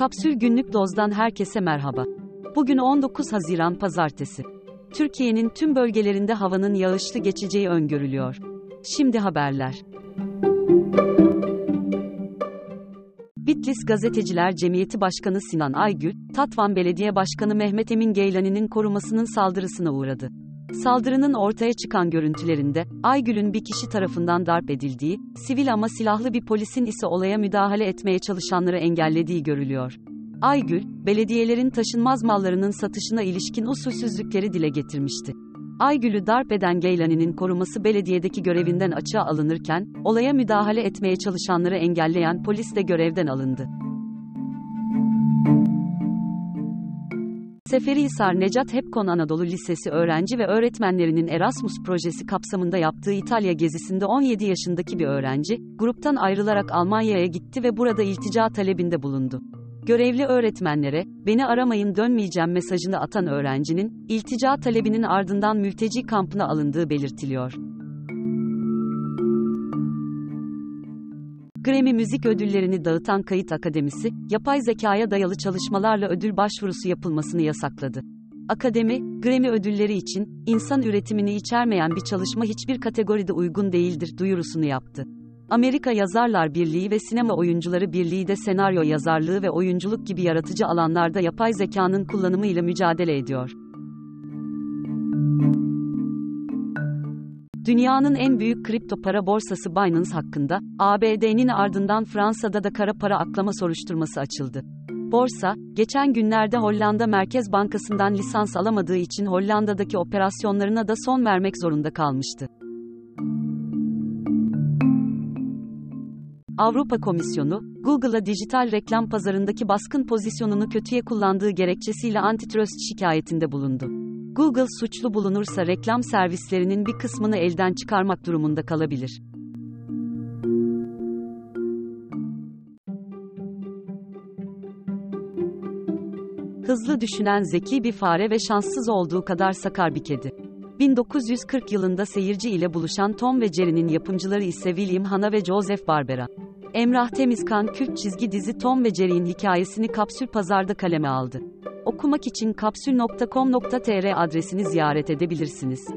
Kapsül Günlük Doz'dan herkese merhaba. Bugün 19 Haziran Pazartesi. Türkiye'nin tüm bölgelerinde havanın yağışlı geçeceği öngörülüyor. Şimdi haberler. Bitlis Gazeteciler Cemiyeti Başkanı Sinan Aygül, Tatvan Belediye Başkanı Mehmet Emin Geylani'nin korumasının saldırısına uğradı. Saldırının ortaya çıkan görüntülerinde, Aygül'ün bir kişi tarafından darp edildiği, sivil ama silahlı bir polisin ise olaya müdahale etmeye çalışanları engellediği görülüyor. Aygül, belediyelerin taşınmaz mallarının satışına ilişkin usulsüzlükleri dile getirmişti. Aygül'ü darp eden Geylani'nin koruması belediyedeki görevinden açığa alınırken, olaya müdahale etmeye çalışanları engelleyen polis de görevden alındı. Seferihisar Necat Hepkon Anadolu Lisesi öğrenci ve öğretmenlerinin Erasmus projesi kapsamında yaptığı İtalya gezisinde 17 yaşındaki bir öğrenci, gruptan ayrılarak Almanya'ya gitti ve burada iltica talebinde bulundu. Görevli öğretmenlere, beni aramayın dönmeyeceğim mesajını atan öğrencinin, iltica talebinin ardından mülteci kampına alındığı belirtiliyor. Grammy Müzik Ödülleri'ni dağıtan Kayıt Akademisi, yapay zekaya dayalı çalışmalarla ödül başvurusu yapılmasını yasakladı. Akademi, Grammy ödülleri için, insan üretimini içermeyen bir çalışma hiçbir kategoride uygun değildir duyurusunu yaptı. Amerika Yazarlar Birliği ve Sinema Oyuncuları Birliği de senaryo yazarlığı ve oyunculuk gibi yaratıcı alanlarda yapay zekanın kullanımıyla mücadele ediyor. Dünyanın en büyük kripto para borsası Binance hakkında, ABD'nin ardından Fransa'da da kara para aklama soruşturması açıldı. Borsa, geçen günlerde Hollanda Merkez Bankası'ndan lisans alamadığı için Hollanda'daki operasyonlarına da son vermek zorunda kalmıştı. Avrupa Komisyonu, Google'a dijital reklam pazarındaki baskın pozisyonunu kötüye kullandığı gerekçesiyle antitrust şikayetinde bulundu. Google suçlu bulunursa reklam servislerinin bir kısmını elden çıkarmak durumunda kalabilir. Hızlı düşünen zeki bir fare ve şanssız olduğu kadar sakar bir kedi. 1940 yılında seyirci ile buluşan Tom ve Jerry'nin yapımcıları ise William Hanna ve Joseph Barbera. Emrah Temizkan kült çizgi dizi Tom ve Jerry'in hikayesini Kapsül Pazar'da kaleme aldı. Okumak için kapsül.com.tr adresini ziyaret edebilirsiniz.